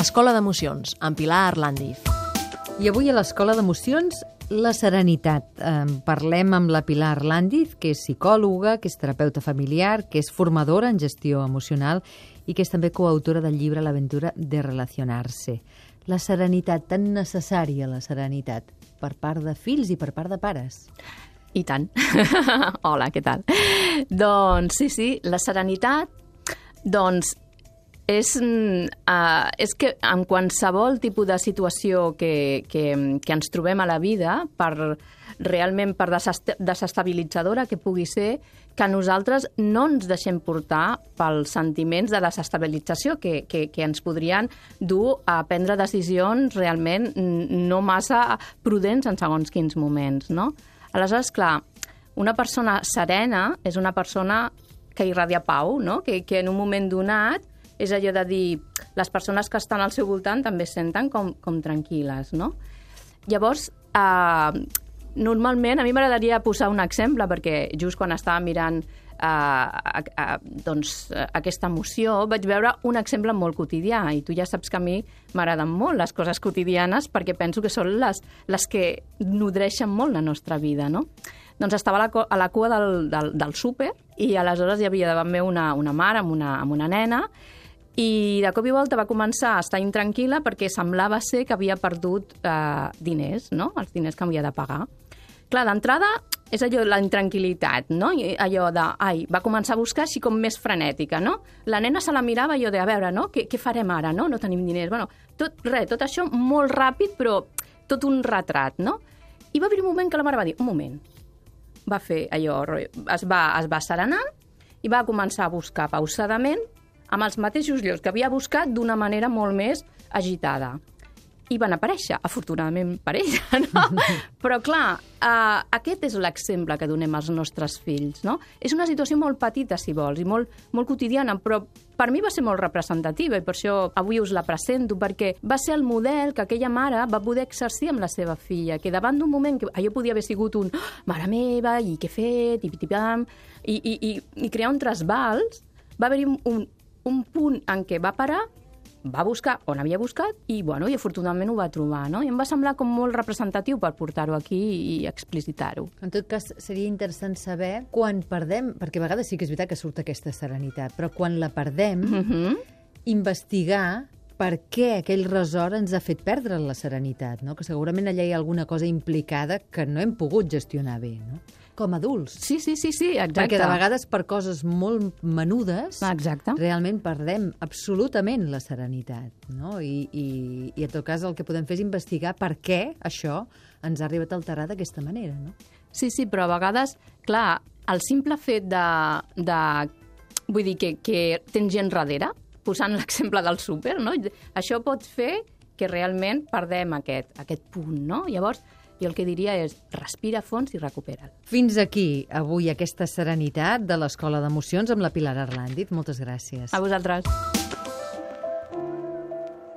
Escola d'Emocions, amb Pilar Arlandiz. I avui a l'Escola d'Emocions, la serenitat. Eh, parlem amb la Pilar Arlandiz, que és psicòloga, que és terapeuta familiar, que és formadora en gestió emocional i que és també coautora del llibre L'aventura de relacionar-se. La serenitat, tan necessària la serenitat, per part de fills i per part de pares. I tant. Hola, què tal? Doncs sí, sí, la serenitat doncs és, uh, és que en qualsevol tipus de situació que, que, que ens trobem a la vida, per realment per desest desestabilitzadora que pugui ser, que nosaltres no ens deixem portar pels sentiments de desestabilització que, que, que ens podrien dur a prendre decisions realment no massa prudents en segons quins moments, no? Aleshores, clar, una persona serena és una persona que irradia pau, no? que, que en un moment donat és allò de dir les persones que estan al seu voltant també senten com, com tranquil·les, no? Llavors, eh, normalment, a mi m'agradaria posar un exemple, perquè just quan estava mirant eh, a, a, doncs, aquesta emoció, vaig veure un exemple molt quotidià, i tu ja saps que a mi m'agraden molt les coses quotidianes perquè penso que són les, les que nodreixen molt la nostra vida, no? Doncs estava a la, a la cua del, del, del súper i aleshores hi havia davant meu una, una mare amb una, amb una nena i de cop i volta va començar a estar intranquil·la perquè semblava ser que havia perdut eh, diners, no? els diners que havia de pagar. Clar, d'entrada és allò, la intranquil·litat, no? I allò de, ai, va començar a buscar així com més frenètica, no? La nena se la mirava allò de, a veure, no? Què, què farem ara, no? No tenim diners. Bueno, tot, res, tot això molt ràpid, però tot un retrat, no? I va haver un moment que la mare va dir, un moment, va fer allò, es va, es va serenar i va començar a buscar pausadament amb els mateixos llocs que havia buscat d'una manera molt més agitada. I van aparèixer, afortunadament per ella, no? Però, clar, uh, aquest és l'exemple que donem als nostres fills, no? És una situació molt petita, si vols, i molt, molt quotidiana, però per mi va ser molt representativa i per això avui us la presento, perquè va ser el model que aquella mare va poder exercir amb la seva filla, que davant d'un moment que allò podia haver sigut un oh, mare meva, i què he fet, i, i, i, i, i crear un trasbals, va haver-hi un, un, un punt en què va parar, va buscar on havia buscat i, bueno, i afortunadament ho va trobar, no? I em va semblar com molt representatiu per portar-ho aquí i explicitar-ho. En tot cas, seria interessant saber quan perdem, perquè a vegades sí que és veritat que surt aquesta serenitat, però quan la perdem, mhm. -huh. investigar per què aquell resort ens ha fet perdre la serenitat, no? que segurament allà hi ha alguna cosa implicada que no hem pogut gestionar bé. No? com adults. Sí, sí, sí, sí, exacte. Perquè de vegades per coses molt menudes exacte. realment perdem absolutament la serenitat. No? I, i, I en tot cas el que podem fer és investigar per què això ens ha arribat a alterar d'aquesta manera. No? Sí, sí, però a vegades, clar, el simple fet de... de vull dir, que, que tens gent darrere, posant l'exemple del súper, no? això pot fer que realment perdem aquest, aquest punt, no? Llavors, jo el que diria és respira fons i recupera't. Fins aquí, avui, aquesta serenitat de l'Escola d'Emocions amb la Pilar Arlandit. Moltes gràcies. A vosaltres.